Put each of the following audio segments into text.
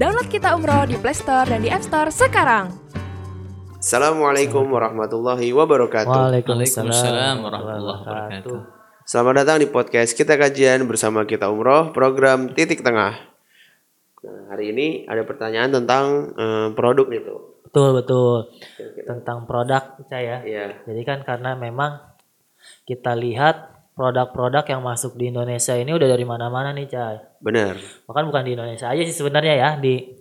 Download Kita Umroh di Play Store dan di App Store sekarang. Assalamualaikum warahmatullahi wabarakatuh. Waalaikumsalam warahmatullahi wabarakatuh. Selamat datang di podcast kita kajian bersama kita umroh program titik tengah. Nah, hari ini ada pertanyaan tentang eh, produk itu. Betul betul. Tentang produk saya. Iya. Jadi kan karena memang kita lihat produk-produk yang masuk di Indonesia ini udah dari mana-mana nih, Cai. Benar. Bahkan bukan di Indonesia aja sih sebenarnya ya, di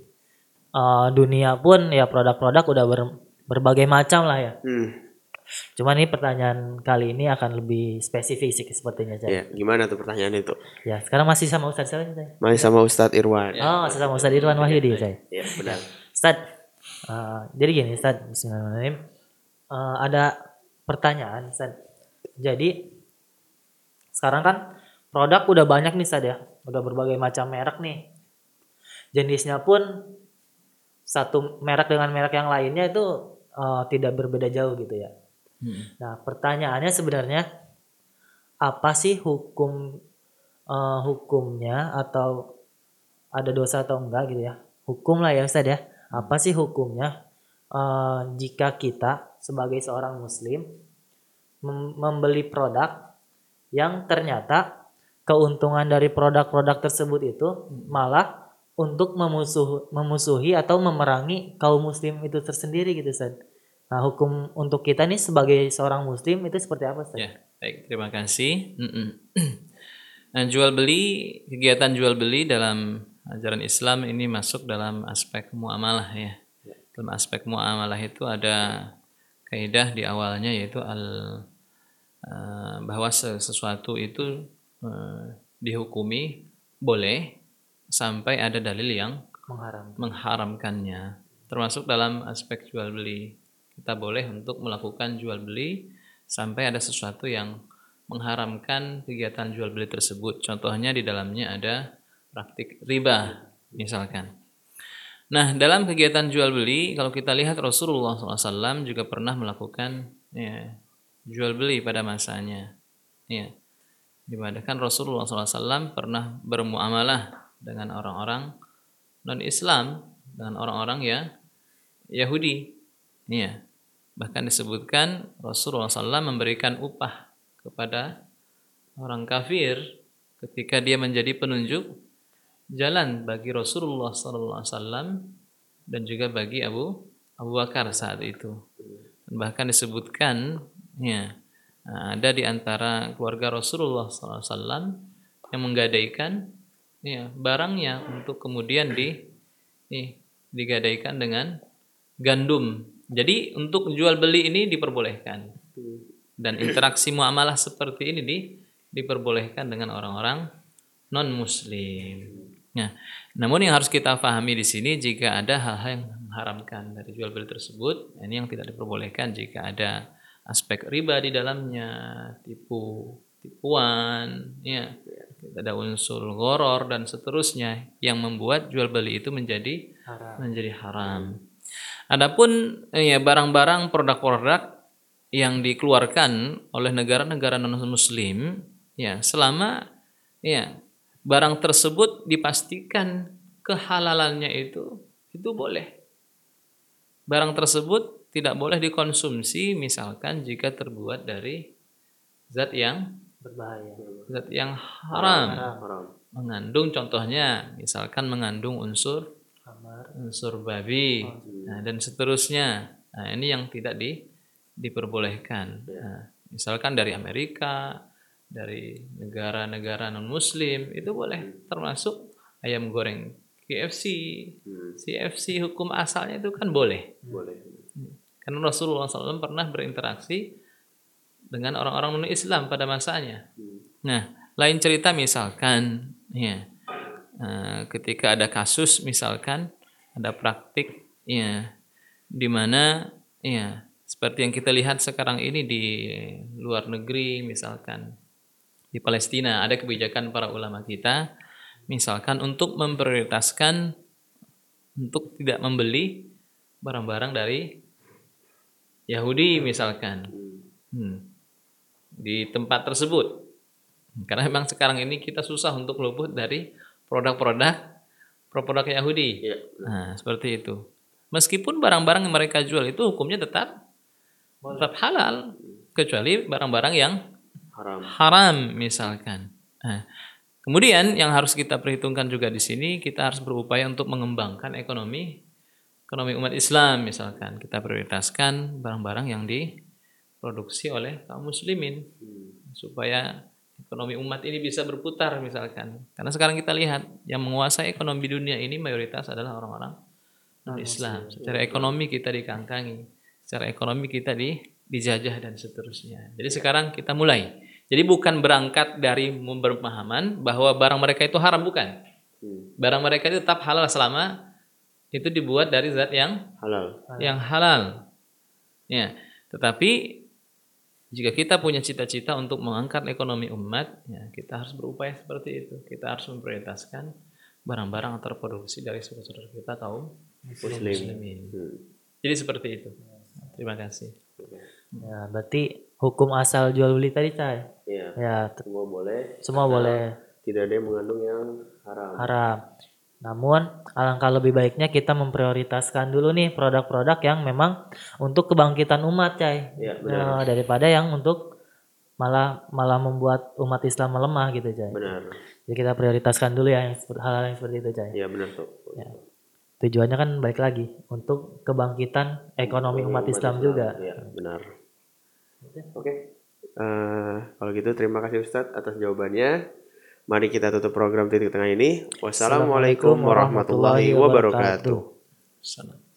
eh, dunia pun ya produk-produk udah ber- berbagai macam lah ya. Hmm. Cuman ini pertanyaan kali ini akan lebih spesifik sih sepertinya, Cai. Iya, gimana tuh pertanyaan itu? Ya, sekarang masih sama Ustadz siapa Cai? Masih sama Ustadz Irwan. Oh, masih sama Ustadz Irwan Wahyudi, Cai. Iya, benar. Ustad, eh, jadi gini Ustad, Bismillahirrahmanirrahim. Eh, ada pertanyaan Ustad. Jadi sekarang kan produk udah banyak nih Ustad ya, udah berbagai macam merek nih. Jenisnya pun satu merek dengan merek yang lainnya itu eh, tidak berbeda jauh gitu ya. Nah pertanyaannya sebenarnya apa sih hukum eh, hukumnya atau ada dosa atau enggak gitu ya? Hukum lah ya Ustad ya. Apa sih hukumnya eh, jika kita sebagai seorang muslim mem- membeli produk yang ternyata keuntungan dari produk-produk tersebut itu malah untuk memusuh memusuhi atau memerangi kaum muslim itu tersendiri gitu Ustaz. Nah, hukum untuk kita nih sebagai seorang muslim itu seperti apa Ustaz? Ya, baik, terima kasih. Nah, jual beli, kegiatan jual beli dalam ajaran Islam ini masuk dalam aspek muamalah ya. Dalam aspek muamalah itu ada kaidah di awalnya yaitu al eh, bahwa se- sesuatu itu eh, dihukumi boleh sampai ada dalil yang Mengharam. mengharamkannya. Termasuk dalam aspek jual beli. Kita boleh untuk melakukan jual beli sampai ada sesuatu yang mengharamkan kegiatan jual beli tersebut. Contohnya di dalamnya ada praktik riba misalkan. Nah dalam kegiatan jual beli kalau kita lihat Rasulullah SAW juga pernah melakukan ya, jual beli pada masanya ya di mana kan Rasulullah SAW pernah bermuamalah dengan orang-orang non Islam dengan orang-orang ya Yahudi. Iya. Bahkan disebutkan Rasulullah SAW memberikan upah kepada orang kafir ketika dia menjadi penunjuk jalan bagi Rasulullah SAW dan juga bagi Abu Abu Bakar saat itu. Bahkan disebutkan ya ada di antara keluarga Rasulullah SAW yang menggadaikan ya, barangnya untuk kemudian di nih, digadaikan dengan gandum. Jadi untuk jual beli ini diperbolehkan. Dan interaksi muamalah seperti ini di, diperbolehkan dengan orang-orang non muslim. Nah, namun yang harus kita pahami di sini jika ada hal-hal yang mengharamkan dari jual beli tersebut, ini yang tidak diperbolehkan jika ada aspek riba di dalamnya, tipu tipuan, ya, ada unsur goror dan seterusnya yang membuat jual beli itu menjadi Haram. menjadi haram. Adapun eh, ya barang-barang produk-produk yang dikeluarkan oleh negara-negara non-muslim ya selama ya barang tersebut dipastikan kehalalannya itu itu boleh. Barang tersebut tidak boleh dikonsumsi misalkan jika terbuat dari zat yang Berbahaya. zat yang haram. Haram. mengandung contohnya misalkan mengandung unsur unsur babi. Nah, dan seterusnya. Nah ini yang tidak di, diperbolehkan. Nah, misalkan dari Amerika dari negara-negara non Muslim itu boleh. Termasuk ayam goreng KFC CFC hukum asalnya itu kan boleh. Boleh. Karena Rasulullah SAW pernah berinteraksi dengan orang-orang non Islam pada masanya. Nah, lain cerita misalkan, ya, eh, ketika ada kasus misalkan ada praktik, ya, di mana, ya, seperti yang kita lihat sekarang ini di luar negeri, misalkan di Palestina ada kebijakan para ulama kita, misalkan untuk memprioritaskan untuk tidak membeli barang-barang dari Yahudi misalkan. Hmm. Di tempat tersebut. Karena memang sekarang ini kita susah untuk luput dari produk-produk produk Yahudi. Iya. Nah, seperti itu. Meskipun barang-barang yang mereka jual itu hukumnya tetap tetap halal kecuali barang-barang yang Haram. haram misalkan. Nah, kemudian yang harus kita perhitungkan juga di sini kita harus berupaya untuk mengembangkan ekonomi ekonomi umat Islam misalkan kita prioritaskan barang-barang yang diproduksi oleh kaum muslimin supaya ekonomi umat ini bisa berputar misalkan. Karena sekarang kita lihat yang menguasai ekonomi dunia ini mayoritas adalah orang-orang non Islam. Secara ekonomi kita dikangkangi, secara ekonomi kita di dijajah dan seterusnya. Jadi sekarang kita mulai. Jadi bukan berangkat dari pemahaman bahwa barang mereka itu haram bukan. Hmm. Barang mereka itu tetap halal selama itu dibuat dari zat yang Halal. yang halal. Ya, tetapi jika kita punya cita-cita untuk mengangkat ekonomi umat, ya kita harus berupaya seperti itu. Kita harus memprioritaskan barang-barang yang terproduksi dari saudara kita kaum Muslim. muslimin. Hmm. Jadi seperti itu. Terima kasih. Ya, berarti hukum asal jual beli tadi, Cai. Iya. Ya, t- Semua boleh. semua boleh Tidak ada yang mengandung yang haram. haram. Namun, alangkah lebih baiknya kita memprioritaskan dulu nih produk-produk yang memang untuk kebangkitan umat, Cai. Iya, benar. Nah, daripada yang untuk malah malah membuat umat Islam melemah gitu, Cai. Benar. Jadi kita prioritaskan dulu ya yang seperti hal yang seperti itu, Cai. Iya, benar tuh. Tujuannya kan baik lagi untuk kebangkitan ekonomi umat Islam juga. Iya, benar. Oke. Eh, kalau gitu terima kasih Ustadz atas jawabannya. Mari kita tutup program titik tengah ini. Wassalamualaikum warahmatullahi wabarakatuh. Salam.